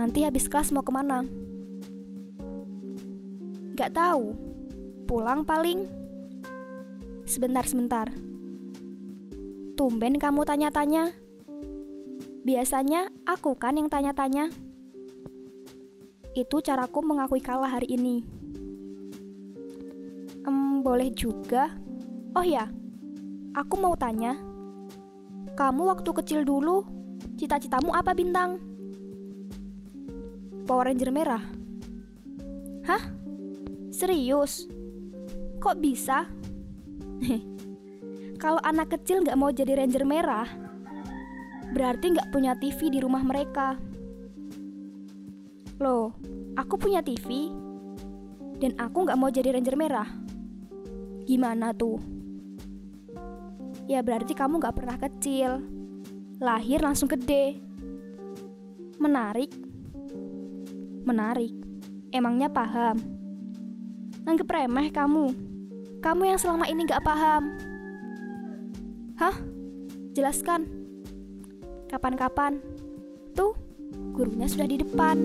Nanti habis kelas mau ke mana? Gak tahu. Pulang paling. Sebentar-sebentar. Tumben kamu tanya-tanya. Biasanya aku kan yang tanya-tanya. Itu caraku mengakui kalah hari ini. Boleh juga. Oh ya, aku mau tanya. Kamu waktu kecil dulu, cita-citamu apa bintang? Power Ranger merah. Hah? Serius? Kok bisa? Kalau anak kecil nggak mau jadi Ranger merah, berarti nggak punya TV di rumah mereka. Loh, aku punya TV, dan aku nggak mau jadi Ranger merah. Gimana tuh? Ya berarti kamu nggak pernah kecil, lahir langsung gede. Menarik. Menarik. Emangnya paham? Anggap remeh kamu. Kamu yang selama ini gak paham. Hah? Jelaskan. Kapan-kapan. Tuh, gurunya sudah di depan.